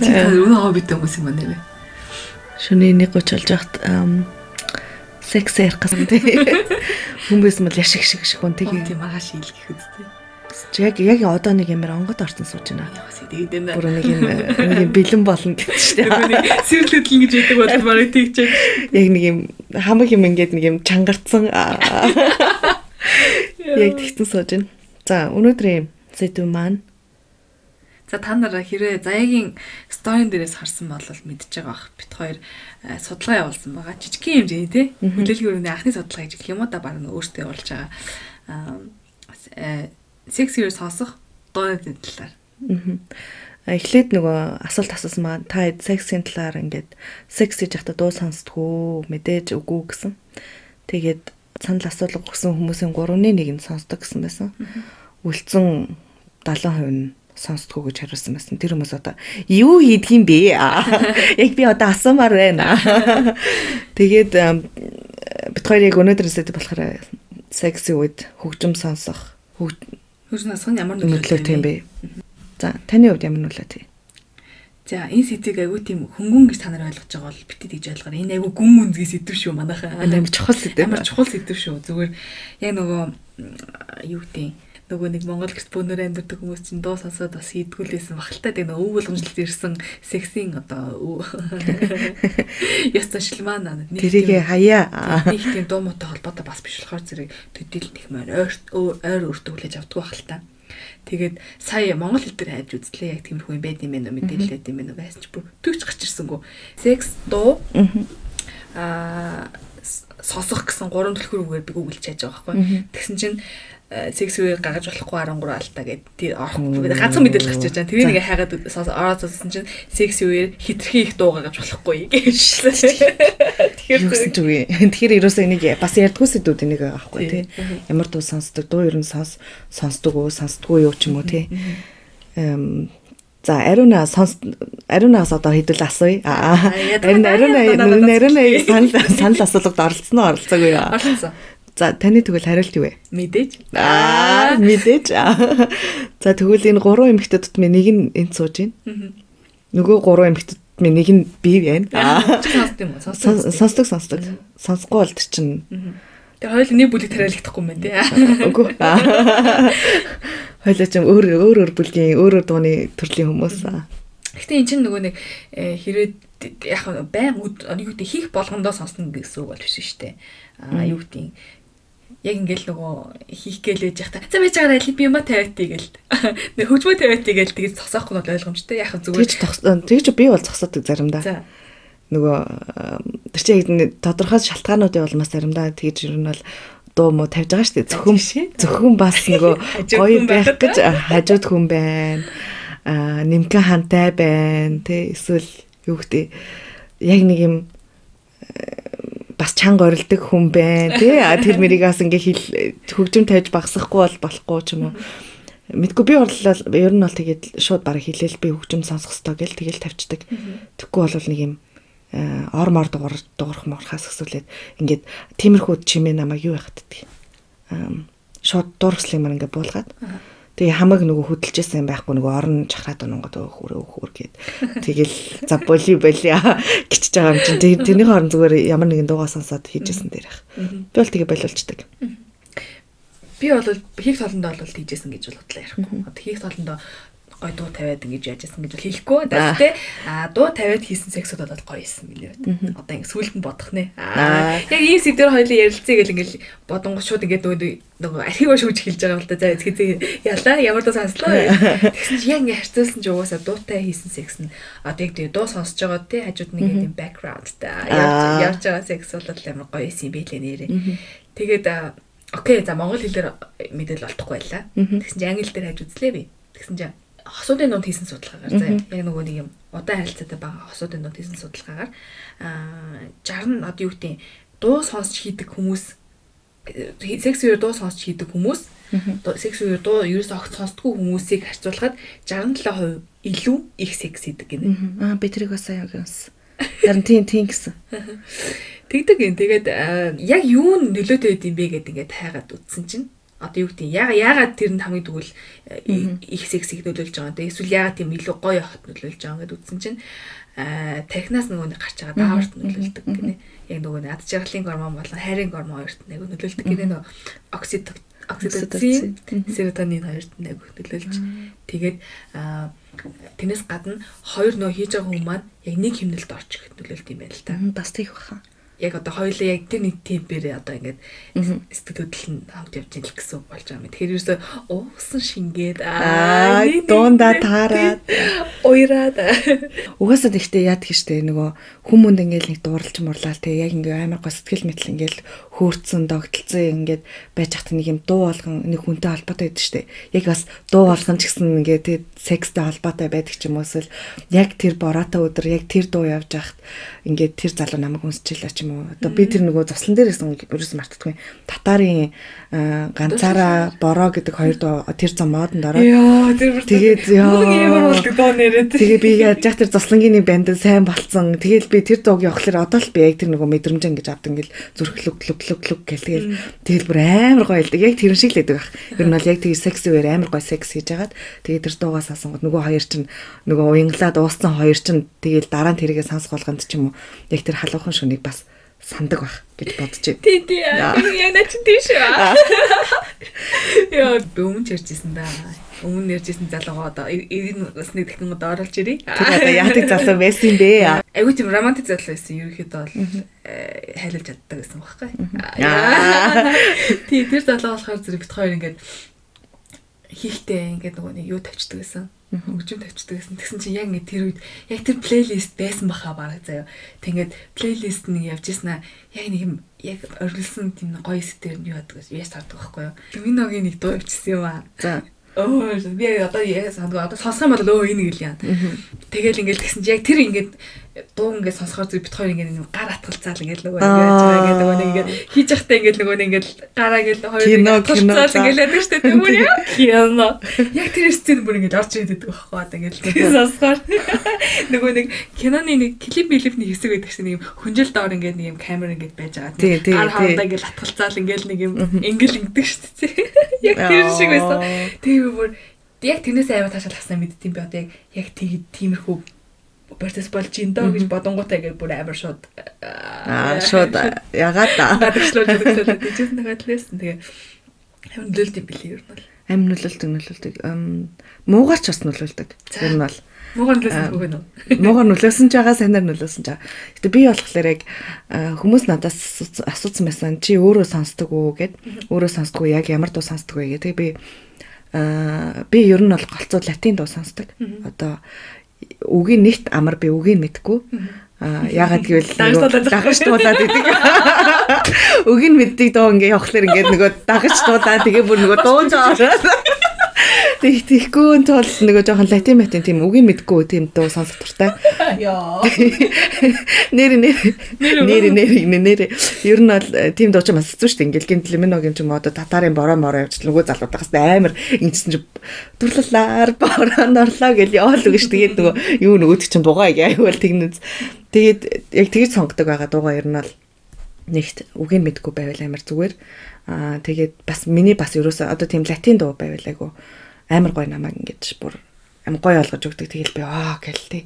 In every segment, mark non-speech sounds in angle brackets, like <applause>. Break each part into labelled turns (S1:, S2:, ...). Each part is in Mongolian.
S1: Чи өнөө хоббит хүмүүс юм байна вэ?
S2: Шөнийн 1:30 болж байхад секс ярих гэсэн тий. Хүмүүс мэл яшиг шиг шиг хүн.
S1: Тийм маргааш хийлгэх үстэй.
S2: Яг яг одоо нэг юмэр онгод орсон сууж байна. Бүр нэг юм нэг юм бэлэн болно гэдэг чинь.
S1: сэрлэдэл гэж яддаг бол барыг тэгчээ.
S2: Яг нэг юм хамаг юм ингээд нэг юм чангарцсан. <laughs> Яг тэгтэн сууж байна. За өнөөдрийн сэдв маань
S1: За та нар хэрэг заяагийн сторийн дээрээс харсан бол мэдж байгаа бах. Бит хоёр э, судалгаа явуулсан байгаа. Жижигхэн хэмжээний тий. Хүлээлгийн өрөөний анхны судалгаа гэж юм уу да баг өөртөө явуулж байгаа. Аа секс хэрэг сонсох дууны талаар.
S2: Аа. Эхлээд нөгөө асуулт асуусан маань та сексийн талаар ингээд секс хийж байхдаа дуу сонсдгоо мэдээж үгүй гэсэн. Тэгээд санал асуулга өгсөн хүмүүсийн 3-ны 1 нь сонсдог гэсэн байсан. Үлдсэн 70% нь сонсдгоо гэж хариулсан байсан. Тэр хүмүүс одоо юу хийдгийм бэ? Яг би одоо асуумаар байна. Тэгээд бит хоёр яг өнөөдрөөсөө болохоор секси үед хөгжим сонсох
S1: хөгжим насах нь ямар
S2: нөлөөтэй тийм бэ? За таны хувьд ямар нөлөөтэй?
S1: За энэ сэдвийг айгүй тийм хөнгөн гэж та нар ойлгож байгаа бол битээ тэгж ойлгоор энэ айгүй гүн үнзгий сэдв шүү манайхаа.
S2: Амар чухал сэдв.
S1: Амар чухал сэдв шүү. Зүгээр яг нөгөө юу гэдэг нөгөө нэг Монгол гэрт бөөнөр амьдардаг хүмүүс чинь дуу сонсоод бас хийдгүүлсэн багталтай тэг нөгөө өв болгомжлолт ирсэн сексийн одоо <laughs> яс цашлмаа наа
S2: тэрийг хаяа.
S1: нэг тийм дуу муутай холбоотой бас биш болохоор зэрэг төдийл нэг маань ойр ойр өртөө хүлээж авдаг багталтай Тэгээд сая монгол хэл дээр хайж үзлээ. Яг тиймэрхүү юм байд юм байна уу? Мэдээлэлээд юм байна уу? Байсан ч бүр төгч гарч ирсэнгүү. Секс дуу аа сонсох гэсэн гурван түлхүүр үгээр би гуглж чааж байгаа байхгүй. Тэгсэн чинь секс үеийг гаргаж болохгүй 13 алтаа гэдэг ганцхан мэдээлэл гарч ирж байгаа. Тэрийг ингээ хайгаад ороод сонссон чинь секс үеэр хитрхи их дуу гаргаж болохгүй гэж.
S2: Тэгэхээр зүгэй. <laughs> Тэгэхээр ерөөсөө энийг бас ярьдгүй сэдвүүд энийг аахгүй тий. Ямар дуу сонсдог, дуу ер нь сонс сонсдог уу, сонсдгүй юу ч юм уу тий. Эм За ариуна сонс ариунаас одоо хэдүүл асууя. Ариун ариун ариун санал санал асуулгад оролцсон уу оролцоогүй юу?
S1: Оролцсон.
S2: За таны тэгвэл хариулт юу вэ?
S1: Мэдээж.
S2: Аа мэдээж. <laughs> За тэгвэл энэ гурван эмэгтэйдд минь нэг нь энд сууж байна. Нөгөө гурван эмэгтэйд минь нэг нь би байна.
S1: Уу?
S2: Сонсдог сонсдог. Сонсохгүй бол чинь
S1: Тэгээ хоёул нэг бүлэг тариалагдахгүй юм байна тий. <laughs>
S2: Үгүй. <laughs> Хоёул ч өөр өөр өөр бүлгийн өөр өөр дууны төрлийн хүмүүс.
S1: Гэхдээ эн чинь нөгөө нэг хэрэг яг байн юу гэдэг хийх болгондоо сонсно гэсэн үг бол биш шүү дээ. Аа юу гэдэг яг ингээл нөгөө хийх гэлээж явах та. За байж байгаа ли би юма тавиатий гэл. <laughs> Нэг хөгжмөө тавиатий гэл тэгж зогсоохгүй бол ойлгомжтой. Яг
S2: Тэгж
S1: зүгээр.
S2: тэгж би бол зогсоодог заримдаа. Нөгөө тэр чинь тодорхой шалтгаануудын улмаас заримдаа тэгж ер нь бол дуу мó тавьж байгаа шүү дээ. Зөвхөн зөвхөн бас <laughs> нөгөө гоё байх гэж хажууд хүн байна. Аа нимхэн хантай байна. Тэ эсвэл юу гэдэг яг нэг юм бас чанга орилдог хүн байна тий? Тэр мэрийг бас ингээ хил хөгжим тавьж багсахгүй бол болохгүй ч юм уу. Мэдгүй би борлоо ер нь бол тэгээд шууд бараг хилээл би хөгжим сонсох ёстой гэл тэгэл тавьчихдаг. Тэггүй бол нэг юм ор мор дугаар дуурах морхаас өсвөлээд ингээд тиймэрхүү чимээ намайг юу яхад гэдэг шууд дуурслын мар ингээ буулгаад Тэгээ хамаг нөгөө хөдөлжсэн юм байхгүй нөгөө орон чахраад ононгод хөөрөө хөөр гээд тэгэл <laughs> за боли боли гिचж байгаа юм чинь тэрний хооронд зүгээр ямар нэгэн дуугаа сонсоод хийжсэн дээр их. Би бол тэгээ болиулцдаг.
S1: Би бол хийх толондоо бол хийжсэн гэж бодлоо ярихгүй. Хийх толондоо гой дуу тавиад ингэж яажсэн гэж хэлэхгүй. Тэгээд тэ а дуу тавиад хийсэн сексүүд бол гоё исэн миний хувьд. Одоо ингэ сүулт нь бодох нэ. Аа яг ийм сэдвэр хоёлын ярилцъя гэл ингээл бодонгоо шууд ингээд нөгөө архиваа шүүж хэлж байгаа бол та за эцгээ ялаа ямар дуу сонслоо. Тэгсэн чи яг ингэ харьцуулсан чи угаасаа дуутай хийсэн секс нь одоо яг тэгээ дуу сонсож байгаа тэ хажууд нэг юм бэкграунд та явж байгаа секс бол амар гоё исэн юм билээ нэрээ. Тэгээд окей за монгол хэлээр мэдээлэл олдохгүй байлаа. Тэгсэн чи англи дээр хаж үзлээ би. Тэгсэн чи хосуудын дунд хийсэн судалгаагаар за яг нөгөө нэг юм удаан харилцаатай байгаа хосуудын дунд хийсэн судалгаагаар аа 60 одоо юу гэдэг дуу сонсч хийдэг хүмүүс секс үеэр дуу сонсч хийдэг хүмүүс секс үеэр дуу ерөөс огт сонсдгүй хүмүүсийг харьцуулахад 67% илүү их секс хийдэг гинэ.
S2: Аа би тэрийг бас аяг юмс. Харин тийм тийм гэсэн.
S1: Тэгдэг юм. Тэгээд яг юу нөлөөтэй байд юм бэ гэдээ ингээд хайгаад үтсэн чинь одоо юу гэдэг яга ягаад тэр нь хамгийн тэгвэл их сексийг нөлөөлж байгаа юм. Эсвэл ягаад тийм илүү гоё явахад нөлөөлж байгаа гэдээ үтсэн чинь аа технаас нөгөө нэг гарч байгаа дааварт нөлөөлдөг гинэ. Яг нөгөө нэг ад жаргалын гормон болон хайрын гормон хоёрт нэг нөлөөлдөг гинэ нөгөө оксид окситоцин, серотонин хоёрт нэг нөлөөлж. Тэгээд тэрнээс гадна хоёр нөө хийж байгаа хүмүүс маань яг нэг хэмнэлд орчих нөлөөлт юм байна л та.
S2: Бас тийх баха
S1: яг одоо хоёулаа яг тэр нэг темпээр одоо ингээд сэтгэл хөдлөл нь хамт явж ийн л гэсэн үг болж байгаа юм. Тэгэхээр ерөөсөө уусан шингээд
S2: аа дуунда таараад
S1: уйраад
S2: угаасаа тэгтээ яад гэжтэй нөгөө хүмүүнд ингээд нэг дууралж мурлаа те яг ингээд амар гоо сэтгэл мэтэл ингээд хөөрцөн догтлцсон ингээд байж хат нэг юм дуу болгон нэг хүнтэй холбоотой байдаг штэ. Яг бас дуу болгон ч гэсэн ингээд тэг секстэй холбоотой байдаг ч юм уус л яг тэр бороотой өдөр яг тэр дуу явж хахад ингээд тэр залуу намайг үнсчихлээ ч юм уу. Одоо би тэр нөгөө цуслан дээрээс ерөөс мартдаггүй. Татарын ганцаараа бороо гэдэг хоёр дуу тэр зам модонд ороод.
S1: Яа тэр
S2: тэгээд
S1: яа.
S2: Тэгээ би яаж тэр цуслангийн банд сайн болцсон. Тэгэл би тэр дууг явахлаар одоо л би яг тэр нөгөө мэдрэмж ингэж авдаг ингээл зүрхлүг лүг лүг лүг гэлтэгэл тэгэл бүр амар гоё л яг тэр шиг л байдаг. Ер нь бол яг тэгээ секси үер амар гоё секс хийж хагаад тэгээ тэр дуугаас асангууд нөгөө хоёр чинь нөгөө уянглаад ууссан хоёр чинь тэгэл дараа нь тэргээ сонсох болгонд ч юм уу яг тэр халуухан шүнийг бас сандаг байх гэж бодож байна.
S1: Тий, тий. Яг наа чи тийш аа. Яа, өмнө ч ярьжсэн да. Өмнө ярьжсэн залуугаа одоо эргэн усны дахин одоо оруулж ирээ.
S2: Тэр одоо яадаг залуу байсан юм бэ?
S1: Айгуу тийм романтик залуу байсан. Ерөнхийдөө бол э, хайлуулж чаддаг байсан байхгүй. Тий, тэр залуу болохоор зэрэг бит хоёр ингээд хийхтэй ингээд нөгөө нэг юу тавьчдаг байсан хөгжим тавьчихдаг гэсэн. Тэгсэн чинь яг ингэ тэр үед яг тэр плейлист байсан баха бараг заяа. Тэгээд плейлист нэг явж ирсэн аа. Яг нэг юм яг оргилсан тийм гоё сэтгэр нь юу яадаг вэ? Яс таардаг байхгүй юу? Миногийн нэг дуу явчихсан юм аа. За Оо би одоо яа сандгаа одоо сонсох юм бол өө энийг л яа. Тэгэл ингээл тэгсэн чи яг тэр ингээд дуу ингээд сонсохоор зүг бит хоёр ингээд гар атгалцаал ингээд нөгөө ингээд ингээд нөгөө нэг ингээд хийж явахтай ингээд нөгөө нэг ингээд гараа ингээд хоёр ингээд атгалцаал ингээд яадаг штэ тэгмүр яа. <laughs> Кино. Яг тэр сцен бүр ингээд орж ирээд байдаг байхгүй одоо ингээд сонсохоор <laughs> нөгөө нэг киноны нэг клип билипний хэсэг байдаг шин нэг хүнжил доор ингээд нэг юм камер ингээд байж байгаа. Гар хавдаа ингээд атгалцаал ингээд нэг юм ингээд ингэдэг штэ. <laughs> Яг тэр шиг байсан. Тэгээ бүр яг тэрнээс аймаа таашаал хасна мэддэм би одоо яг яг тиймэрхүү процесс болж ин доо гэж бодонгуудаа ингээд бүр амар шууд
S2: аа шууд ягаад та?
S1: Гадагшлуулж өгсөн тийчээс нэгэд лээсэн тэгээ амар нөлөөлт юм билий ер нь бол.
S2: Амар нөлөөлт нөлөөлдөг муугаар ч бас нөлөөлдөг ер нь бол.
S1: Муугаар нөлөөсөн үг нь <laughs>
S2: муугаар нөлөөсөн ч байгаа санаар нөлөөсөн ч байгаа. Гэтээ би болохоор яг хүмүүс надаас асуусан байсан чи өөрөө сонсдог уу гэд өөрөө сонсдог уу яг ямар дуу сонсдог вэ гэдэг би би ер нь бол голцоо латин дуу сонсдог. Одоо үгийн нэгт амар би үгийг мэдгүй. Аа ягаад гэвэл <laughs> дагаж дуулаад идэг. <laughs> Үгийг мэддэг доо ингээ явахлаар ингээ нөгөө дагаж дуулаад тэгээ бүр нөгөө дуунж ороод Тэг тэгэхгүй тул нөгөө жоохон латин матин тийм үгийн мэдгүй тийм дуу сонсох туртай. <laughs>
S1: Яа. <laughs>
S2: Нэр нэр нэр нэр нэр ер нь бол э, тийм дуу ч бас хэцүү шүү дээ. Ингээл гинт лиминогийн ч юм уу татарын бороо мороо явж нөгөө залуудахаас амар ингэсэн чи дурлалаар бороо норлоо гэж яваал үгэж тэгээд нөгөө юу нөгөөд чинь дугаа аяавал тэгнэз. Тэгээд яг тэгж сонгодог байгаа дуугаа ер нь бол нэгт үгийг мэдгүй байвал амар зүгээр. Аа тэгээд бас миний бас ерөөсөө одоо тийм латин дуу байвал айгу амар гоё намайг ингэж бүр амар гоё олгож өгдөг. Тэгэл би аа гэл тий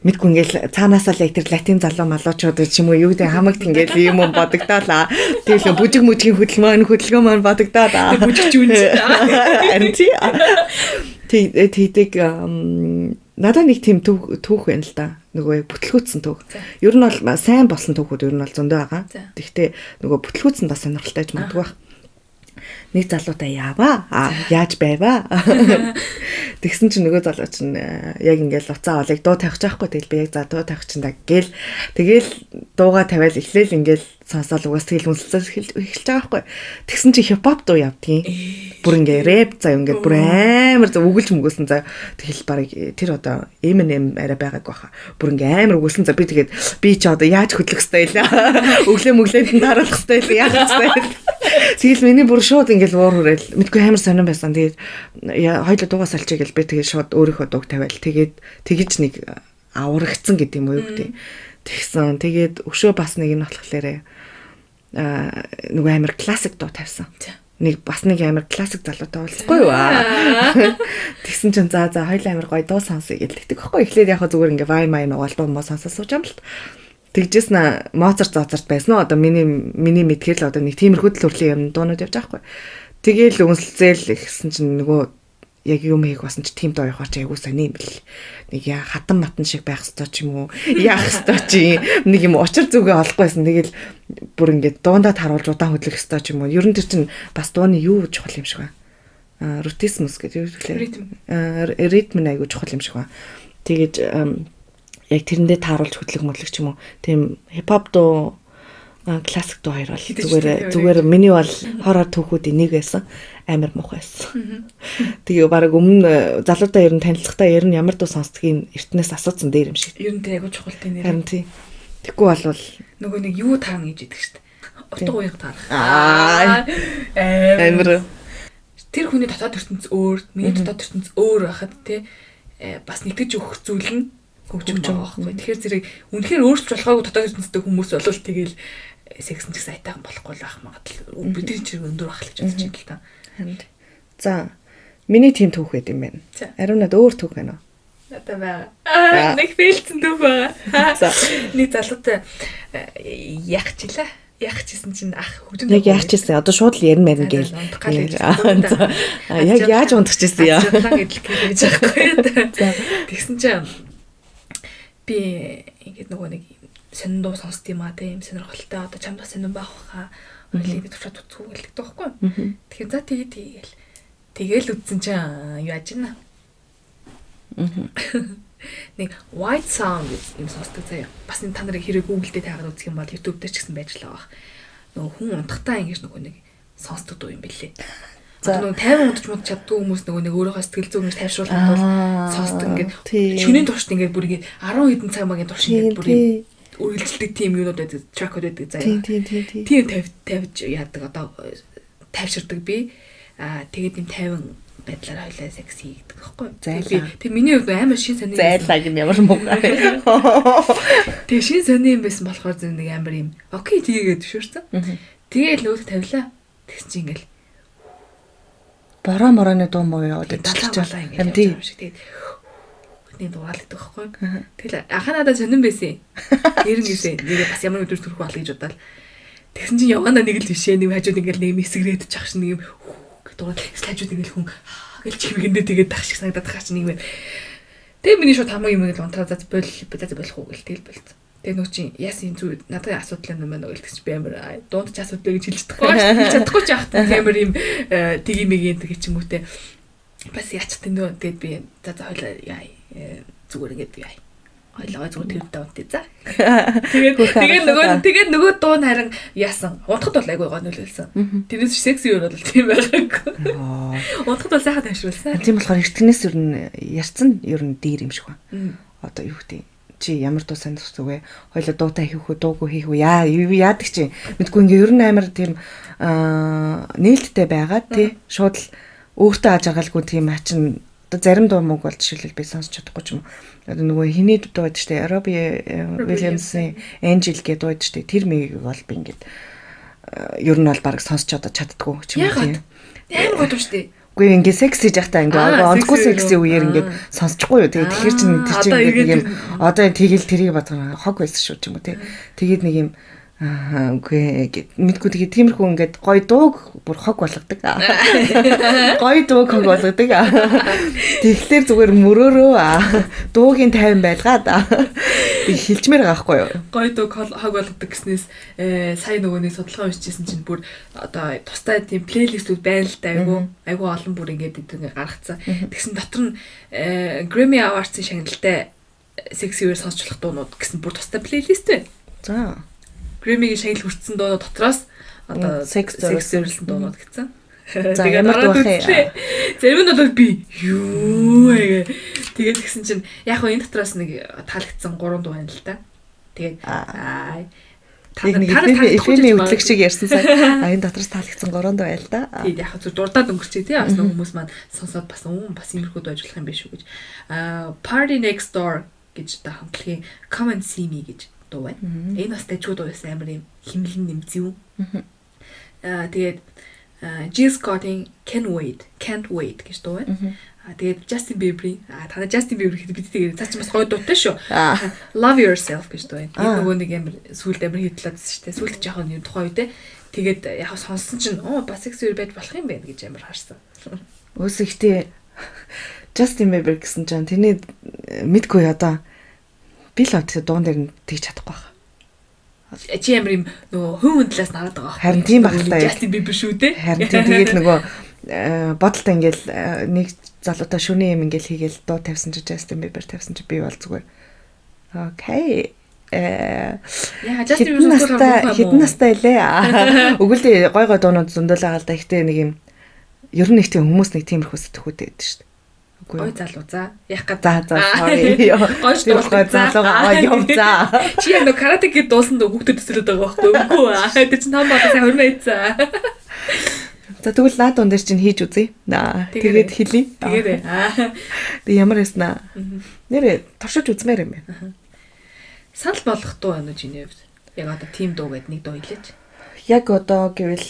S2: мэдгүй ингээл цаанаасаа л яг тэр латин залуу малуучууд ч юм уу юу гэдэг хамагт ингээл юм юм бодогдоолаа. Тэгэл бүжиг мүжгийн хөдөлгөөн хөдөлгөөн маань бодогдоод
S1: бүжигч үн чи.
S2: Харин тий. Тий тийдэг надад нэг тийм түүх байна л да. Нөгөө бүтлгүүцсэн түүх. Ер нь бол сайн болсон түүхүүд ер нь бол зөндөө байгаа. Тэгвэл нөгөө бүтлгүүцсэн бас сонирхолтой ч магадгүй байна нэг залуутай яваа. А яаж байваа? <laughs> Тэгсэн чинь нөгөө залуу чинь э, яг ингээл уцаа олыг дуу тавих чаахгүй тэгэл би яг за дуу тавих чинь да гээл тэгэл дууга тавиал эхлээл ингээл сонсоол угаас тэгэл үнсэлцэл эхэлж байгаа байхгүй. Тэгсэн чи хипхоп дуу явдгийн. Бүр ингээ рэп заа ингээд бүр амар за үгэлж мөгөөсөн за тэгэл барыг тэр одоо Eminem арай байгааг баха. Бүр ингээ амар үгэлсэн за би тэгээд би ч одоо яаж хөдлөх хэвтэй л <laughs> өглөө мөглөөд нь дараалах хэвтэй л яах хэвтэй. Тэгэл миний бүр шууд ингээл уур хүрээл мэдгүй амар сонирн байсан. Тэгээд хоёул дуугаас алчиг гэл би тэгээд шууд өөрийнхөө дууг тавиал тэгээд тэгэж нэг аврагдсан гэдэг юм уу юу гэдэг. Тэгсэн. Тэгээд өшөө бас нэг нь болохоор аа нөгөө амар классик дуу тавьсан. нэг бас нэг амар классик залуутай уулзахгүй юу аа. Тэгсэн чинь за за хоёул амар гоё дуу сонсъё гэлдэг байхгүй. Эхлээд яг зүгээр ингээ вай май нугаал дуу моо сонсож сууж юм л. Тэгжсэн Моцарт зоцарт байсан уу? Одоо миний миний мэдхээр л одоо нэг тиймэрхүү төрлийн юм дуунууд явж байгаа байхгүй. Тэгээл үнсэлцээл гэсэн чинь нөгөө яг юм хийх басан ч тийм доо явах ч айгуу сони юм бэл. Нэг яа хатан матан шиг байх хэвээр ч юм уу. Яах хэвээр чи нэг юм учир зүгээ олохгүйсэн. Тэгэл бүр ингээд дуундаа таруулж удаан хөдлөх хэвээр ч юм уу. Ер нь тэр чинь бас дууны юу чухал юм шиг байна. А рутисмус гэдэг юу вэ? Ритм. Ритм айгуу чухал юм шиг байна. Тэгээд яг тэрэндээ тааруулж хөдлөх мөдлөх ч юм уу. Тийм хипхоп дуу классик дуу хоёр бол зүгээр зүгээр миний бол хороор түүхүүдийн нэг байсан амар муухай байсан. Тэгээ баг өмнө залуутай ер нь танилцахтаа ер нь ямар дуу сонсдгийг эртнээс асуусан дээр юм шиг.
S1: Ер нь айгуу чухал тийм
S2: нэр. Харин тийм. Тэггүй болвол
S1: нөгөө нэг юу таана гэж идэг дээ. Утга уяг таана.
S2: Аа. Амар.
S1: Тэр хүний дотоод ертөнц өөр, миний дотоод ертөнц өөр байхад тий бас нэгтгэж өгөх зүйл нь хөгжим байгаа байхгүй. Тэгэхээр зэрэг үнэхээр өөрчлөж болохгүй дотоод ертөнцтэй хүмүүс болвол тэгэл сексэн ч гэсэн айтайхан болохгүй л байх магадлал. Бидний чинь өндөр байх л гэж бодож байна л та.
S2: За. Миний тим түүх байд юм байна. Ариунад өөр түүх байна уу?
S1: Надад байгаа. Нэг фейлцэн түүх байгаа. За. Нэг залуутай яг чила яах чийсэн чинь ах
S2: хөгжим яг яах чийсэн одоо шууд л ярина мэрэн гээл яг яаж унтах чийсэн яа
S1: гэдэл гэж байхгүй <laughs> тэгсэн чинь би ингээд нөгөө нэг сонин дуу сонсд юм а тийм сонирхолтой. Одоо чамд бас сонин байх хаа хоёлыг бид туршаад үзэх үү гэлдэг байхгүй. Тэгэхээр за тэгээ тэгээл. Тэгээл үтсэн чинь яаж ийна. <laughs> Нэг white sound юм сонсдог заяа. Бас энэ та нарыг хэрэг Google дээр таагаад үзэх юм бол YouTube дээр ч гэсэн байж л байгаа. Нөгөө хүн унтахтаа ингэж нөгөө нэг сонсдог дуу юм бэлээ. За. Нөгөө 50 унтж мод чаддгүй хүмүүс нөгөө нэг өөрийнхөө сэтгэл зүйн гэж тайвшруулахад бол сонсдог ингээд шөнийн туршид ингээд бүр ингээд 10 хэдэн цаг магийн турш ингээд бүр үргэлжлдэг тийм юмнууд байдаг, тракууд байдаг заяа. Тийм тийм тийм. Тийм тавь тавьж яадаг одоо тайвширдаг би. Аа тэгээд юм 50 байдлаар хоёлаа секс хийгдэг байхгүй юу?
S2: Зайлаа.
S1: Тэг миний хувьд амар шин сони.
S2: Зайлаа гэм ямар муугай. <laughs>
S1: Тэг шин сони юм байсан болохоор зөв нэг амар юм. Окей тийгээд төвшөрсөн. Тэгээд нөөд тавилаа. Тэгс чи ингээл
S2: бороо мороны дуу муу яваад
S1: талаа ингээл юм шиг. Тэгээд нэг дугаал гэдэг байхгүй. Тэгэл анхаа надад сонирн байсан. Нэрэн <laughs> гэсэн. Нэрээ бас ямар өдөр төрөх бол гэж бодоод. Тэгсэн чинь явганда нэг л бишээ нэг хажууд ингээл нэг мэсгрээд чах шиг нэг юм дугаал хажууд ингээл хүн гэл чимгэндээ тэгээд тах шиг санагдаад тах чинь нэг юм. Тэгээ миний шууд хамаг юм ингээл унтраа заз бол заз болох уу гэл тэгэл болцсон. Тэгээ нөө чи яасан зү надад асуудал юм байна уу гэж би амар дунд ч асуудал гэж хэлж чадахгүй хэлж чадахгүй ч яах амар юм тгий мэгийн тэг ч юм уу те бас яач тэндөө тэгээд би за за хойлоо яа зүгээр ингээд яа. Хойлоо зүгээр тэр давтыг за. Тэгээд тэгээд нөгөө тэгээд нөгөө дуу харин яасан. Унтахад бол айгүй гоо нөлөөлсөн. Тэрнээс секси юу бол тийм байгаагүй. Унтахад бол сайхан ташруулсан.
S2: Тийм болохоор эртнээс ер нь ярьсан ер нь дээр юм шиг байна. Одоо юу гэдэг чи ямар дуу сонирхох зүгөө хоёлоо дуутай хийх үү дуугүй хийх үү яа яадаг чи мэдгүй ингээ ер нь амар тийм нээлттэй байгаа тий шууд л өөртөө аж аргалгүй тийм ачин одоо зарим дуу мөг бол жишээлбэл би сонсч чадахгүй ч юм. Одоо нөгөө хиний дуу байдаг штэ Роби Уильямсын Angel гэдэг дуу байдаг штэ тэр мийг бол би ингээд ер нь бол баг сонсч одоо чаддгүй ч юм уу.
S1: Амар гоо штэ.
S2: Үгүй ингээд секс хийж байхдаа ингээд онцгүй секси үеэр ингээд сонсчихгүй юу. Тэгээд тэгэхэр чинь тэр чинь ингээд юм одоо тэгэл тэрийг бодгоо хог байсан шүү ч юм уу тий. Тэгээд нэг юм Аа үгүй мэдгүй тэгээ тиймэрхүү ингээд гой дууг бүр хог болгодог. <laughs> Гой дууг хог болгодог. Тэгэхээр зүгээр мөрөөрөө дуугийн тайван байлгаад хилчмээр байгаа хгүй юу.
S1: Гой дууг хог болгодог гэснээс э, сая нөгөөний судалгаа уншижсэн чинь бүр одоо тустай тийм плейлистүүд байна л да айгу айгу олон бүр ингээд ингэ гаргацсан. Тэгсэн дотор нь э, Grammy Awards-ын шагналтай үер сонсчлох дуунууд гэсэн бүр тустай плейлист байна.
S2: За
S1: Грэмигийн шагнал хүртсэн дуу дотроос одоо секс зориулсан дуунууд гэсэн.
S2: За ямар дуу вэ?
S1: Зарим нь бол би юу ээ. Тэгээд тэгсэн чинь яг энэ дотроос нэг таалагдсан 3 дуу байна л да. Тэгээд аа
S2: Эфемийн хөтлөгч шиг ярьсан сайн. А энэ дотроос таалагдсан 3 дуу байл да.
S1: Тийм яг зөв дурдаад өнгөрчээ тий. Бас хүмүүс маань сонсоод бас үн бас иймэрхүү дуу ажиллах юм биш үү гэж. А Party Next Door гэж та хамтлагийн Come and See Me гэж дуу байна. Энэ бас дайгуу дуу байсан амар юм химлэн нэмзүү. Аа тэгээд Jill Scott-ийн Can't Wait, Can't Wait гэж дуу байна. Аа тэгээд Justin Bieber-ийн аа та Justin Bieber гэхэд бид тэгээд цаа чи бас гоё дуутай шүү. Love Yourself гэж дуу байна. Энэ нөгөө нэг амар сүлд амар хитлээдсэн шүү дээ. Сүлд жоохон юм тухай үедээ тэгээд яг сонсон чинь оо бас сексуэр байж болох юм байна гэж амар харсан.
S2: Өөс ихтэй Justin Bieber гэсэн чинь тэрний мэдгүй одоо би л одоо дуун дээр нь тэгж чадахгүй байна
S1: чи ямар юм нөгөө хүн талаас нараад байгаа.
S2: Харин тийм байх таа.
S1: Justin Bieber шүү дээ.
S2: Харин тийм тэгээд нөгөө э, бодолтой ингээл э, нэг залуутай шүний юм ингээл хийгээл дуу тавьсан чи Justin Bieber тавьсан чи би бол зүгээр. Окей. Э
S1: яа Justin Bieber настай
S2: хэдэн настай илээ. Өгүүлээ <laughs> гой гой дуунууд зөндөл агаал да ихтэй нэг юм ер нь нэг тийм хүмүүс нэг тиймэрхүү сэтгүүтэй байдаг шүү дээ.
S1: Гой залуу за. Яг га
S2: за за sorry. <laughs>
S1: Гой
S2: дуулах залуу аваа юм за.
S1: Чи яг карате гээд дуусан дөө хүүхдэд төсөлөд байгаа байхгүй үгүй аа. Тэр чинь том бодоо сайн хөрмөө ийцээ.
S2: За тэгвэл наад дунд дээр чинь хийж үзье. Тэгээд хэлий.
S1: Тэгээд аа.
S2: Тэг ямар яснаа. Нэрээ туршиж үзмээр юм байна.
S1: Санал болгох дуу байна уу чиний хувьд? Яг одоо тим дуу гэдэг нэг дуу хэлээч.
S2: Яг одоо гэвэл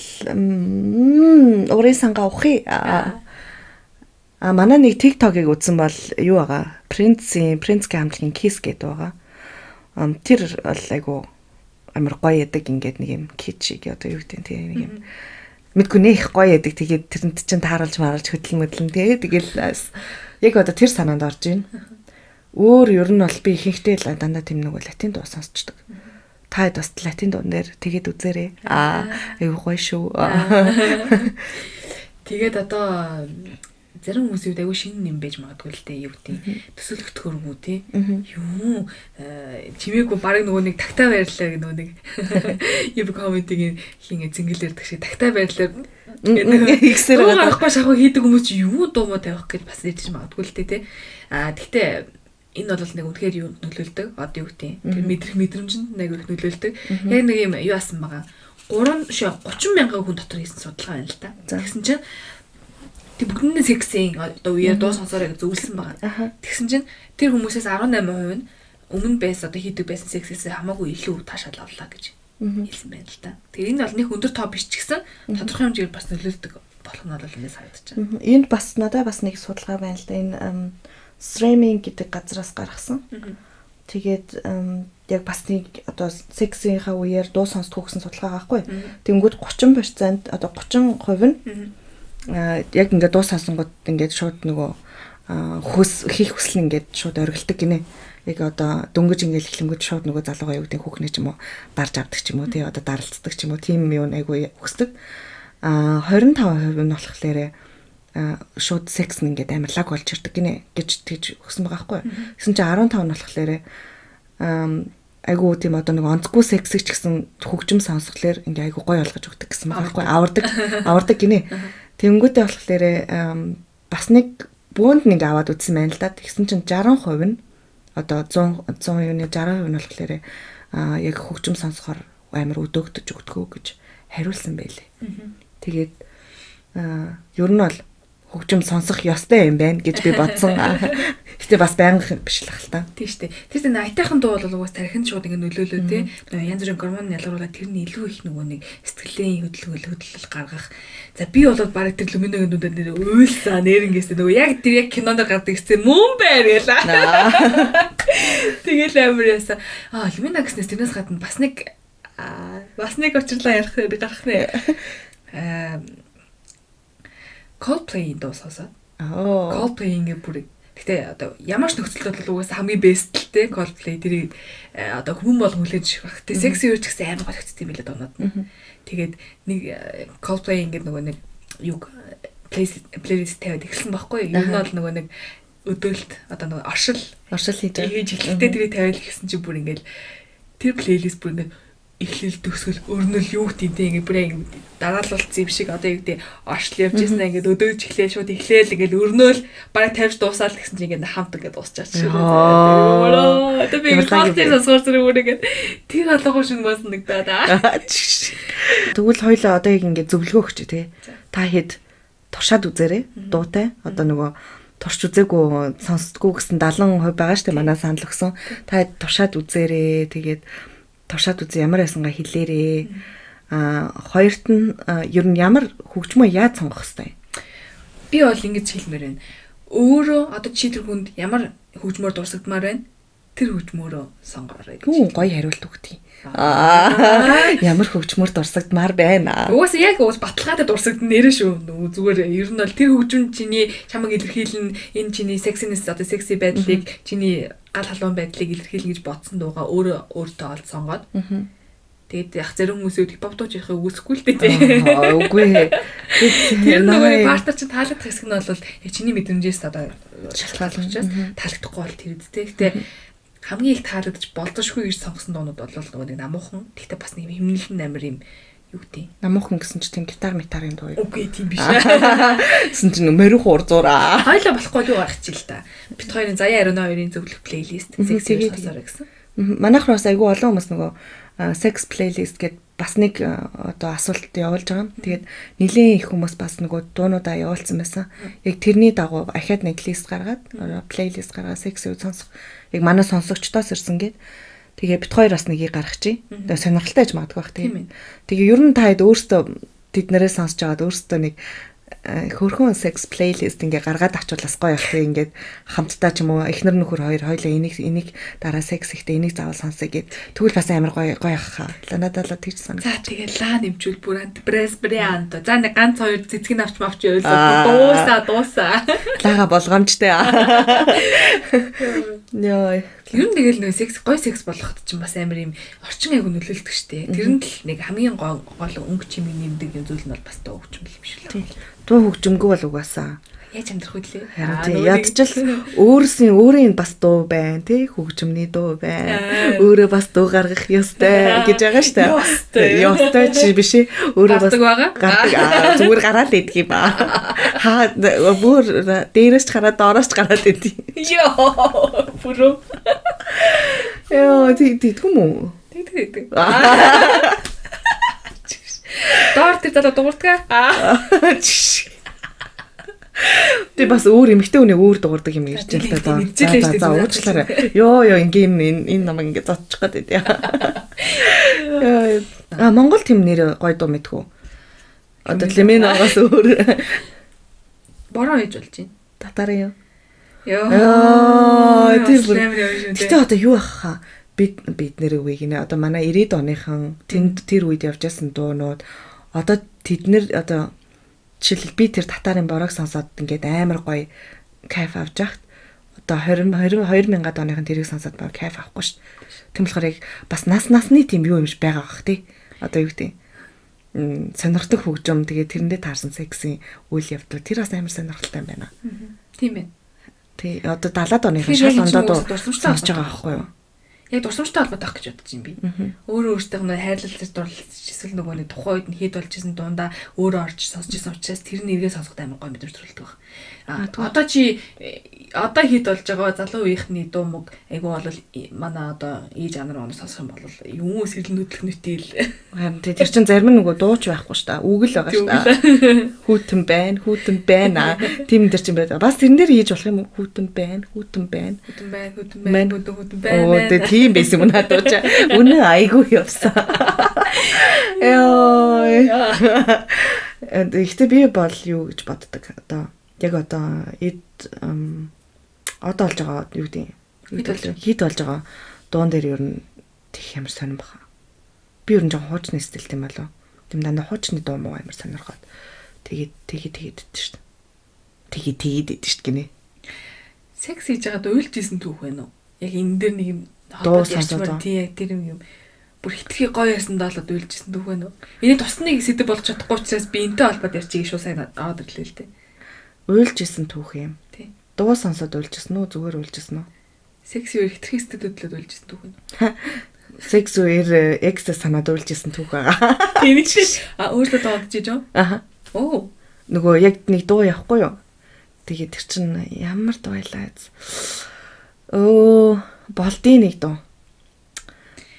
S2: урын сангаа ухъя. А манай нэг TikTok-ыг үзсэн бол юу байгаа? Prince-ийн Prince-ийн хамтлагийн Kiss гэдэг байгаа. Ам тэр бол айгу амар гоё ядаг ингээд нэг юм кичиг одоо юу гэдэг тийм нэг юм мэдгүй нэх гоё ядаг тэгээд тэрэнд чинь тааруулж маруулж хөдөл möдлэн тий тэгэл яг одоо тэр санаанд орж байна. Өөр ер нь бол би ихэнхдээ л дандаа тийм нэг латин дуу сонсчдаг. Та хэд бас латин дуун дээр тэгээд үзээрэй. Аа айгу гоё шүү. <laughs>
S1: Тэгээд одоо зарим хүмүүсийн үед аягүй шинэ юм байж магадгүй л дээ юу гэдэг төсөөлөх төхөргөө тий юу? Э, чимээгүй баг нөгөө нэг тагтаа байрлалаа нөгөө нэг <laughs> юм комедигийн хин зингэлэрдэг шиг тагтаа байрлалаа
S2: ихсэр
S1: байгаа байхгүй шахуу хийдэг хүмүүс чи юу дуу мó тавих гэж бас ирж магадгүй л дээ тий а тэгтээ энэ бол нэг үнэхээр юу нөлөөлдөг? Одоо юу гэдэг тэр мэдрэх мэдрэмжинд нэг их нөлөөлдөг. Яг нэг юм юу асан байгаа? 3 шээ 30 мянган хүн дотор хийсэн судалгаа байна л та. Тэгсэн чинь Тэг бүгднээ сексийн одоо үеэр дуу сонсоорой гэж зөвлөсөн байгаа. Тэгсэн чинь тэр хүмүүсээс 18% нь өмнө байс одоо хийдэг байсан сексээс хамаагүй илүү таашаал авлаа гэж хэлсэн байна л та. Тэгэхээр энэ бол нэг өндөр тоо биш ч гэсэн тодорхой хэмжээгээр бас нөлөөлдөг болох нь бол энэ санагдаж
S2: байна. Энд бас надад бас нэг судалгаа байна л да. Энэ стриминг гэдэг газраас гаргасан. Тэгээд яг бас нэг одоо сексийнхаа үеэр дуу сонсдог гэсэн судалгаа байхгүй. Тэнгүүд 30% одоо 30% нь яг ингээд дуу сонсонгод ингээд шууд нөгөө хөс хийх хүсэл ингээд шууд оргилдог гинэ. Яг одоо дөнгөж ингээд эхлэнгүүд шууд нөгөө залуугаа юу гэдэг хүүхнээ ч юм уу дарж авдаг ч юм уу тий одоо даралцдаг ч юм уу тийм юм айгүй хүсдэг. А 25% нь болохоор шууд секс нь ингээд амар лаг болж ирдэг гинэ гэж тэгж өгсөн байгаа байхгүй. Гэсэн чинь 15 нь болохоор айгуу тийм одоо нэг онцгүй сексig ч гэсэн хөгжим сонсголоор ингээ айгуу гой болгож өгдөг гэсэн байгаа байхгүй. Авардаг авардаг гинэ. Тэнгүүтээ болохоор бас нэг бөөнд нэг аваад үтсэн байна л да. Тэгсэн чинь 60% нь одоо 100 100 юуны 60% нь болохоор яг хөгжим сонсохоор амар өдөөгдөж өгдгөө гэж хариулсан байлээ. Тэгээд ер нь бол хөгжим сонсох ёстой юм байна гэж би бодсон. <laughs> Гэтэ бас байнга биш л хэл та.
S1: Тийм шүү дээ. Тэр чинь айтайхан дуу бол угаас тархинд шууд ингэ нөлөөлөө те. Янз бүрийн гормон ялгаруулаад тэрний илүү их нөгөө нэг сэтгэлийн хөдөлгөөл хөдөлгөл гаргах. За би бол баг тэр люминогийн нүдэд нэр уйлсаа нэрнгээс нөгөө яг тэр яг кинонд гардаг гэсэн мөн байр гэлээ. <laughs> Тэгэл амар яса. Аа люмино гэснээс тэрнээс гадна бас нэг бас нэг очрлоо ярих гарах нэ. <laughs> Аа Coldplay дуу сонсоо.
S2: Аа.
S1: Coldplay ингээ бүр Гэтэ одоо ямар ч нөхцөлд бол угаасаа хамгийн бест л те Coldplay тэрийг э, одоо хүн бол хүлээж авах. Тэ секси юу ч гэсэн амар гол юм билээ доноод. Тэгээд нэг э, Coldplay ингээд нөгөө нэг юг плейлист тавиад эхэлсэн байхгүй юу? Ер нь бол нөгөө нэг өдөөлт одоо нөгөө оршил
S2: оршил хийж
S1: хийж эхлэхдээ тэрийг тавиад эхэлсэн чинь бүр ингээд тэр плейлист бүр ингээд эхлэл төгсгөл өрнөл юу гэдэг тийм ингээ бүр ингээ дараалуулсан юм шиг одоо юу гэдэг оршил явж ирсэн ингээ өдөөж эхлэе шууд эхлээл ингээ өрнөөл бараг тавьж дуусаад гэсэн чинь ингээ хамт ингээ дуусчаач шиг. Одоо би халтын сонсгоор зэрэг бүр ингээ тэр алгуу шин бас нэг даа. <laughs>
S2: Тэгвэл хоёлоо одоо яг ингээ зөвлөгөө өгч тий. Та хэд туршаад үзээрэй дуутай. Одоо нөгөө турш үзээгүй сонсдгоо гэсэн 70% байгаа штэ манай санал өгсөн. Та туршаад үзээрэй. Тэгээд туршаад үзээ ямар байсангаа хэлээрээ. Аа хоёрт нь ер нь ямар хөгжмөө яаж сонгох хэвтэй?
S1: Би бол ингэж хэлмээр байна. Өөрөө одоо чи тэр хүнд ямар хөгжмөөр дурсагдмаар байна? Тэр хөгжмөөрөө сонгоорой
S2: гэж. Гүү гоё хариулт өгтий. Аа ямар хөгжмөр дурсагдмаар байна.
S1: Угаас яг уус баталгаатай дурсагд нэрэн шүү. Зүгээр ер нь бол тэр хөгжим чиний чамаг илэрхийлэн энэ чиний сексинес одоо секси байдлыг чиний гал халуун байдлыг илэрхийлнэ гэж бодсон дууга өөрөө өөртөө олд сонгоод. Тэгээд яг зарим хүмүүс хипхоп дууж яхаа үгүйсэхгүй л дээ.
S2: Үгүй. <laughs>
S1: Тэр нөгөө партнер чинь таалагдах хэсэг нь бол чиний мэдрэмжээс одоо шалтгаалж таалагдахгүй бол тэр үстэй. Гэтэ хамгийн их таалагдж болдошгүй гэж сонгосон дуунууд бол нөгөө нэг намуухан. Гэхдээ бас нэг химнэлэн амир юм юу гэдэг.
S2: Намуухан гэсэн чинь тийм гитар метарын дуу юу?
S1: Үгүй тийм биш. <laughs>
S2: Гэсэн чинь морих урзуура.
S1: Хойлоо болохгүй юу гарах чи л та. Бит хоёрын Заяа 92-ын зөвлөх плейлист
S2: зэгсэг сонсоорой гэсэн. Манайх бас айгүй олон хүмүүс нөгөө sex playlist гэд бас нэг одоо асуулт явуулж байгаа юм. Тэгээд нэлийн их хүмүүс бас нөгөө дуунуудаа явуулсан байсан. Яг тэрний дагуу ахаад нэг лист гаргаад плейлист гаргаад үе сонсох яг манай сонсогчдоос ирсэн гээд тэгээ бит хоёр бас нэгийг гаргачих. Тэгээ сонирхолтой гэж магадгүй бах тийм. Тэгээ ер нь та хэд өөртөө тэднэрээ сонсож байгаад өөртөө нэг Э, хөрхөн sex playlist ингээ гаргаад авчулаас гоё явах тийм ингээд хамтдаа ч юм уу эхнэр нөхөр хоёр хоёлаа энийг энийг дараа sex ихтэй энийг заавал сонсоё гэд тэгвэл бас амар гоё гоё явах хаа. Надад л тэгж санаг.
S1: За тэгээ лаа нэмчүүл бүр ант пресс бриант. За нэг ганц хоёр цэцгийг авч мавч ойлоо. Дуусаа дуусаа.
S2: Лага болгоомжтой. <laughs> Йой.
S1: Ер нь тэгэл нөө секс гой секс болгоход ч бас амар юм орчин аяг нөлөөлдөг штэ. Тэр нь л нэг хамгийн гол өнгө чимийг нэмдэг юм зүйл нь бол бас дуу хөгжим биш үү?
S2: Дуу хөгжимгүй бол угаасаа
S1: яаж амьдрах вүлээ.
S2: Ядчил өөрсийн өөрийн бас дуу байна тий хөгжмний дуу байна. Өөрөө бас дуу гаргах ёстой гэж байгаа шүү дээ. Ёстой чи биш ээ. Өөрөө бас гардаг. Зүгээр гараад идэх юм ба. Хаа бүр дээрээс ч гараад доороос ч гараад идэх.
S1: Йоо. Бүрөө.
S2: Яа тий тэгдэв юм уу?
S1: Тэгдэг. Доор тэр залуу дуурдгаа.
S2: Тэ бас өөр эмэгтэй хүнийг өөр дуурдаг юм ирж байна л да. За за уучлаарай. Йоо ёо ингээм энэ намайг ингээ зодчих гээд байд. А Монгол тэм нэр гой дуу мэдхүү. Одоо Леменогоос өөр
S1: бороо хийж болж байна.
S2: Татар юу?
S1: Йоо.
S2: Гэтэ одоо юу ах хаа? бид бид нэр үеиг нэ одоо манай 90-ад оныхан тэнд тэр үед явж байсан дуунууд одоо тэд нэр одоо жишээл би тэр татарын борог сонсоод ингээд амар гоё кайф авч яхад одоо 20 20 2000-ад оныхан тэрийг сонсоод баг кайф авахгүй шүү. Тийм болохоор яг бас нас насны тийм юу юмш байгаа бах тий. Одоо юу гэдэг м сонирхдаг хөгжим тэгээ тэрэндээ таарсан сексийн үйл явдал тэр бас амар сонирхолтой байна.
S1: Тийм байна.
S2: Тий одоо 70-ад оныхан шал ондоо сонсож байгаа байхгүй юу?
S1: Яг дурсамжтай холбоотой ах гэж бодож юм би. Өөрөө өөртөө нөө хайрлалтай дурлалт эсвэл нөгөө нэг тухайн үед нь хэд болж исэн дундаа өөрөө орж сонсч исэн учраас тэр нэргээ сонсоход амар гоё мэдрэмж төрөлдөг баг. Одоо чи одоо хэд болж байгаа залуу үеийнхний дуу мөг айгу бол манай одоо ээж анар оноо сонсох юм бол юм сэрэл нүдлэх нүтэл?
S2: Харин тэр чин зарим нөгөө дууч байхгүй ш та үг л байгаа ш та хүүтэн байна хүүтэн байна. Тийм дэр чин байдаг бас тэрэн дээр хийж болох юм уу? Хүүтэн байна хүүтэн байна.
S1: Хүүтэн байна хүүтэн байна хүүтэн байна.
S2: Оо тэ тийм байсан юм надад дууч үнэ айгу явсан. Яа. Гэхдээ би бол юу гэж боддог? Одоо яг одоо эд одоо болж байгаа юу гэдэг хит болж байгаа дуун дээр ер нь тех ямар сонирн баха. Би ер нь жоохон хуучны стилтэй юм болов. Тэм дандаа хуучны дуу муу амар сонирхоод тэгээд тэгээд тэгээд идэж шв. Тэгээд тэгээд идэж шв гинэ.
S1: Секс хийж байгаад уйлж исэн түүх байна уу? Яг энэ дээр нэг юм
S2: дуу сонсоод
S1: тий яг тэр юм бүр хитрхи гоё ясандаа л уйлж исэн түүх байна уу? Эний тусныг сэдв болж чадахгүй учраас би энтэй холбоод ярьчих шүү сайн аваад ирлээ л дээ
S2: уйлж исэн түүх юм. Тий. Дуу сонсоод уйлж исэн үү зүгээр уйлж исэн үү?
S1: Секс үеэр хитрхи стэдэдлээд уйлж исэн түүх нь.
S2: Секс үеэр экс санаад уйлж исэн түүх байгаа. <laughs>
S1: Тийм ч а өөртөө дуудаж иж юу?
S2: Аха.
S1: Оо.
S2: Нөгөө яг нэг дуу явахгүй юу? Тэгээд тэр чин ямар дуу байлаа. Өө болдын нэг дуу.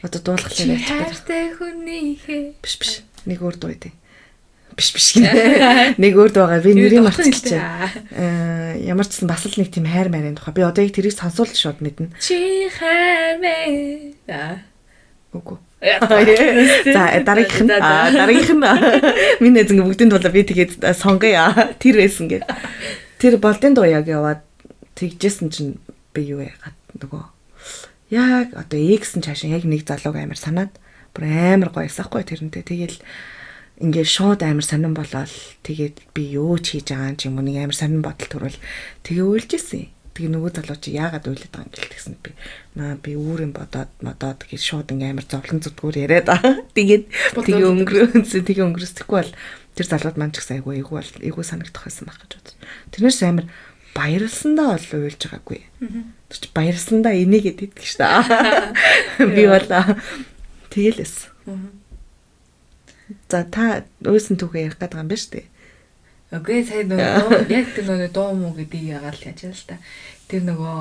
S2: Одоо
S1: ярьж байна. Хайртай хүний хэ.
S2: Биш биш. Нэг өөр дуу дээ биш биш гинэ. <laughs> Нэг өөр байгаа. Би нэрийг мартчихлаа. Аа ямар ч сан бас л нэг тийм хайр марын тухай. Би одоо яг тэрийг сонсуулж шууд мэднэ.
S1: Чи хайр мэ.
S2: Үгүй. <laughs> За дараагийнх нь дараагийнх нь <laughs> миний зинг бүгдийн тулаа би тэгээд сонгоё. Тэр байсан гэд. Тэр болдын дуу яг яваад тэгжсэн чинь би юу вэ? Нөгөө яг одоо X нь цаашаа яг нэг залууг амар санаад бүр амар гоёсан хгүй тэрнтэй. Тэгэл ингээд шууд амар сонирн болоод тэгээд би юу ч хийж байгаа юм нэг амар сонирн бодол төрвөл тэгээ уйлжсэн. Тэгээ нөгөө залуу чи яагаад уйлаад байгаа юм гээл тэгсэн би наа би үүрэн бодоод модоод гэж шууд ингээм амар зовлон зүтгүүр яриад байгаа. <laughs> Тэгээд тэгээ өнгөрөөсөн тэгээ өнгөрөсөхгүй бол тэр залууд маань ч гэсэн айгүй айгүй бол айгүй санагдах байсан байх гэж бодсон. Тэрнээс амар баярлсандаа бол уйлж байгаагүй. Тэр чи баярлсандаа энийг идэв гэж та. <laughs> Би бол тэгэлээс. За та өөсөн түүхээ ярих гэдэг юм байна шүү дээ.
S1: Окей, сайн нөгөө яг тэр нөгөө дуу муу гэдгийг яагаад л яаж л та. Тэр нөгөө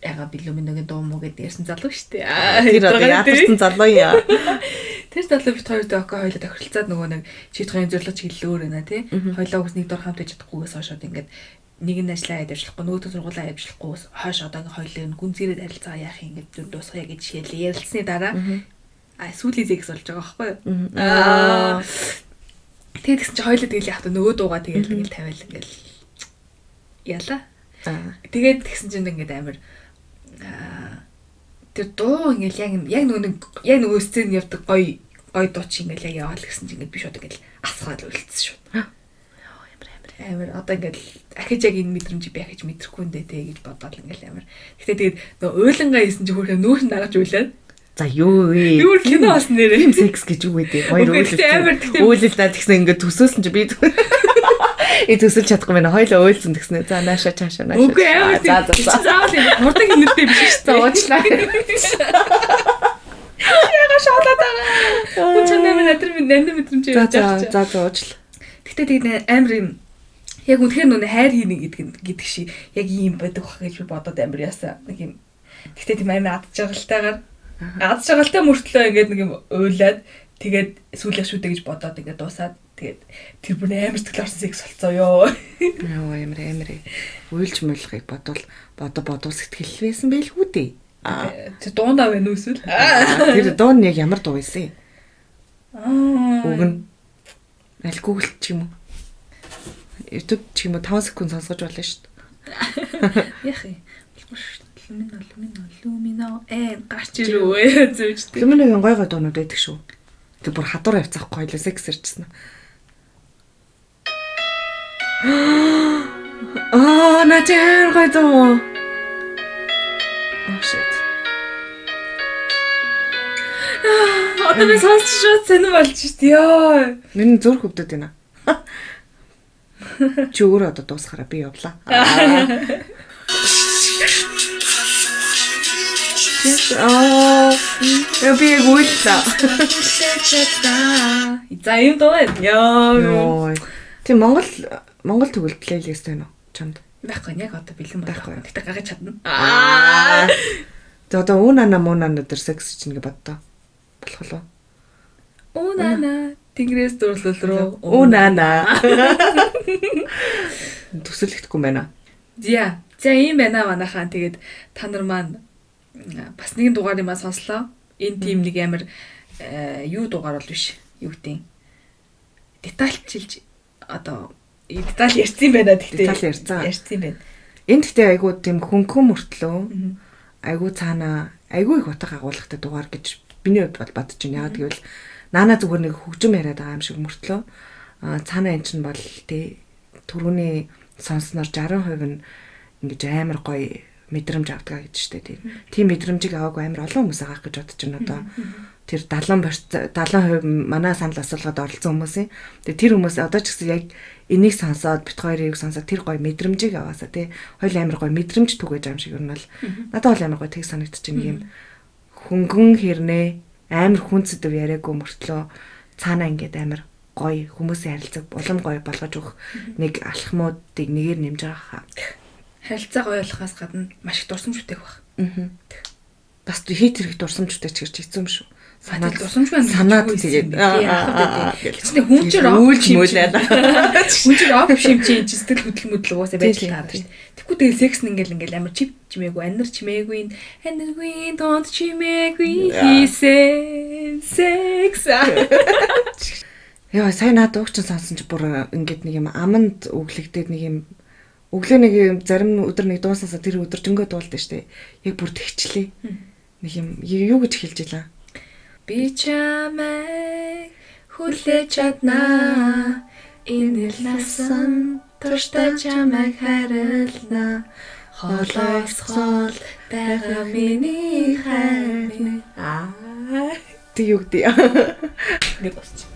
S1: яга билүүмийн дуу муу гэдэг ярьсан залуу шүү дээ.
S2: Тэр одоо яатсан залуу яа. <laughs>
S1: Тэр залуу бит хоёртой окей хоёлоо тохиролцоод нөгөө нэг чийд хоёрын зөвлөж хэллөөр байна тий. Хоёлоо үс нэг дор хамт иж чадахгүйгээс хойшоод ингээд нэг нь ажиллаа хийж ажиллахгүй нөгөөдөө сургуулаа ажиллахгүй хойш одоо ингээ хоёлын гүн зэрэг харилцаа яах юм ингээд дуусгая гэж хэлээ ярилцсны дараа а сүүлийн зэгс болж байгаа байхгүй юу? Аа. тэгээд гэсэн чи хоёлоо тэгэл яг нөгөө дуугаа тэгэл тэгэл тавиал ингээл яла. Тэгээд тэгсэн чинь ингээд амар тэр дуу ингээл яг яг нөгөө яг нөгөө сцен явдаг гоё гоё дуу чи ингээл яг яваал гэсэн чинь ингээд би шууд ингээл асгаад үлдсэн шүү амар одоо ингээд ахиж яг энэ мэдрэмж би ахиж мэдрэхгүй нэ тэ гэж бодоод ингээл амар. Гэтэ тэгээд нөгөө уйлангаа хийсэн чи хөрхөө нүүрс нагаж уйлаад
S2: За юу вэ?
S1: Юу кино бас нэрээ.
S2: Film sex гэж юу вэ? Хоёр үйлдэл. Үйлдэл тэгсэн ингээд төсөөлсөн чи би И <laughs> төсөлж чадахгүй байна. Хоёлоо уйлсан тэгснэ. За нааша чааша нааша.
S1: Үгүй амар. За за за. Заавал юм. Хурдан хинэртэй биш шүү дээ. <laughs> Уучлаа. <laughs> Яга шалаад байгаа. Хүн чанаа минь надрын минь нандин мэдрэмж
S2: яаж байгаа. За за уучлаа.
S1: Гэтэ тэгээд амар юм яг үнэхээр нүг хайр хийнэ гэдэг гэдэг шиг яг ийм байдаг бах гэж би бодоод амар яасан. Нэг юм. Гэтэ тийм амар адж жаргалтайгаар Аз шагалтай мөртлөө ингээд нэг юм уйлаад тэгээд сүүлэх шүдэ гэж бодоод ингээд дуусаад тэгээд тэр бүр амар сэтгэл орсон секс болцоо ёо.
S2: Яа амар амар. Уйлж муулахыг бодвол бодо бодвол сэтгэл байсан байлгүй дээ.
S1: Аа тэр дуунаа байна уу эсвэл?
S2: Тэр дуун яг ямар дуу байсан юм? Аа. Уг нь аль Google ч юм уу? YouTube ч юм уу 5 секунд сонсгож болно шүү дээ.
S1: Яах юм? Болохгүй шүү Люмино, люмино, люмино э гарч ирвэ зөөжтэй.
S2: Люминогийн гой гой дуунууд байдаг шүү. Тэг бүр хадуур явцаахгүй хоёлоо секс ирчихсэн. Аа, начаар гой дуу. Oh shit.
S1: Одоо би сонсч шууд сонирн болж шít ёо.
S2: Миний зүрх өвдөд байна. Чи өөрөө одоо дуусахаараа би явлаа. Аа. Я би гуйлаа.
S1: За юм байна. Яа.
S2: Тэг Монгол Монгол төгөл плейлист байна уу? Чамд.
S1: Байхгүй яг одоо бэлэн байхгүй. Гэтэ гаргаж чадна.
S2: Аа. Тэг одоо уунана муунана дээр секс чинь ингэ боддоо. Болох уу?
S1: Уунана Тэнгэрээс дурлал руу
S2: уунана. Төсөлөхдөггүй байна.
S1: За. За ийм байна манайхаа. Тэгээд та нар маань бас нэгэн дугаар юмаа сонслоо. Энэ тим нэг амар э, юу дугаар бол биш. Юу гэдэг детальчилж одоо деталь ярьсан байна гэхдээ
S2: деталь ярьсан.
S1: Ярьсан байна.
S2: Энд гэхдээ айгуу тийм хөнгөн мөртлөө айгуу цаана айгуу их утга агуулгатай дугаар гэж миний хувьд бол бодож байна. Яагаад гэвэл наана зүгээр нэг хөгжим яриад байгаа юм шиг мөртлөө цаана эн чинь бол тий түрүүний сонсноор 60% нь ингэж амар гоё мэдрэмж авдгаа гэж штэ тийм. Тийм мэдрэмжийг аваагүй амар олон хүмүүс агаах гэж бодож байна одоо. Тэр 70 70% манай санал асуулгад оролцсон хүмүүсийн. Тэгээ тэр хүмүүс одоо ч гэсэн яг энийг сонсоод бит хоёрыг сонсоод тэр гоё мэдрэмжийг аваасаа тий. Хоёул амар гоё мэдрэмж түгэж юм шиг юм бол надад бол амар гоё тэг санагдчих юм. Хөнгөн хэрнээ амар хүнцэдэв яриаггүй мөртлөө цаанаа ингээд амар гоё хүмүүсийн харилцааг улам гоё болгож өгөх нэг алхмуудыг нэгээр нэмж байгаа хаа
S1: харилцаа гоё болохоос гадна маш их дурсамж бүтээх баг.
S2: Аа. Бас хит хэрэг дурсамж бүтээх гэж хэцүү юм шүү.
S1: санаад дурсамжгүй
S2: санаад тэгээд
S1: гэвч хүнчээр
S2: үүлж мөөлээд
S1: хүнчээр оп шимчээ <laughs> сэтгэл хөдлөл möдл угаасаа байж таарна шүү дээ. Тэгэхгүй тэгээд секс нь ингээл ингээл амар чип чимээгүй анар чимээгүй анаргүй донт чимээгүй хийсэн секс.
S2: Яа. Сайн наад угч сонсон чи бүр ингээд нэг юм аманд өглөгдөөд нэг юм өглөө нэг юм зарим өдөр нэг дуусаасаа тэр өдөр жөнгөө дуулдаг штэ. Яг бүр тэгчлээ. Нэг юм юу гэж хэлж илаа
S1: Би чамайг хүлээж чаднаа энэ ласан турштай чамайг харилна холоос хол байгаа миний хайр аа
S2: Тэг юу гэдэг.
S1: Нэг босч.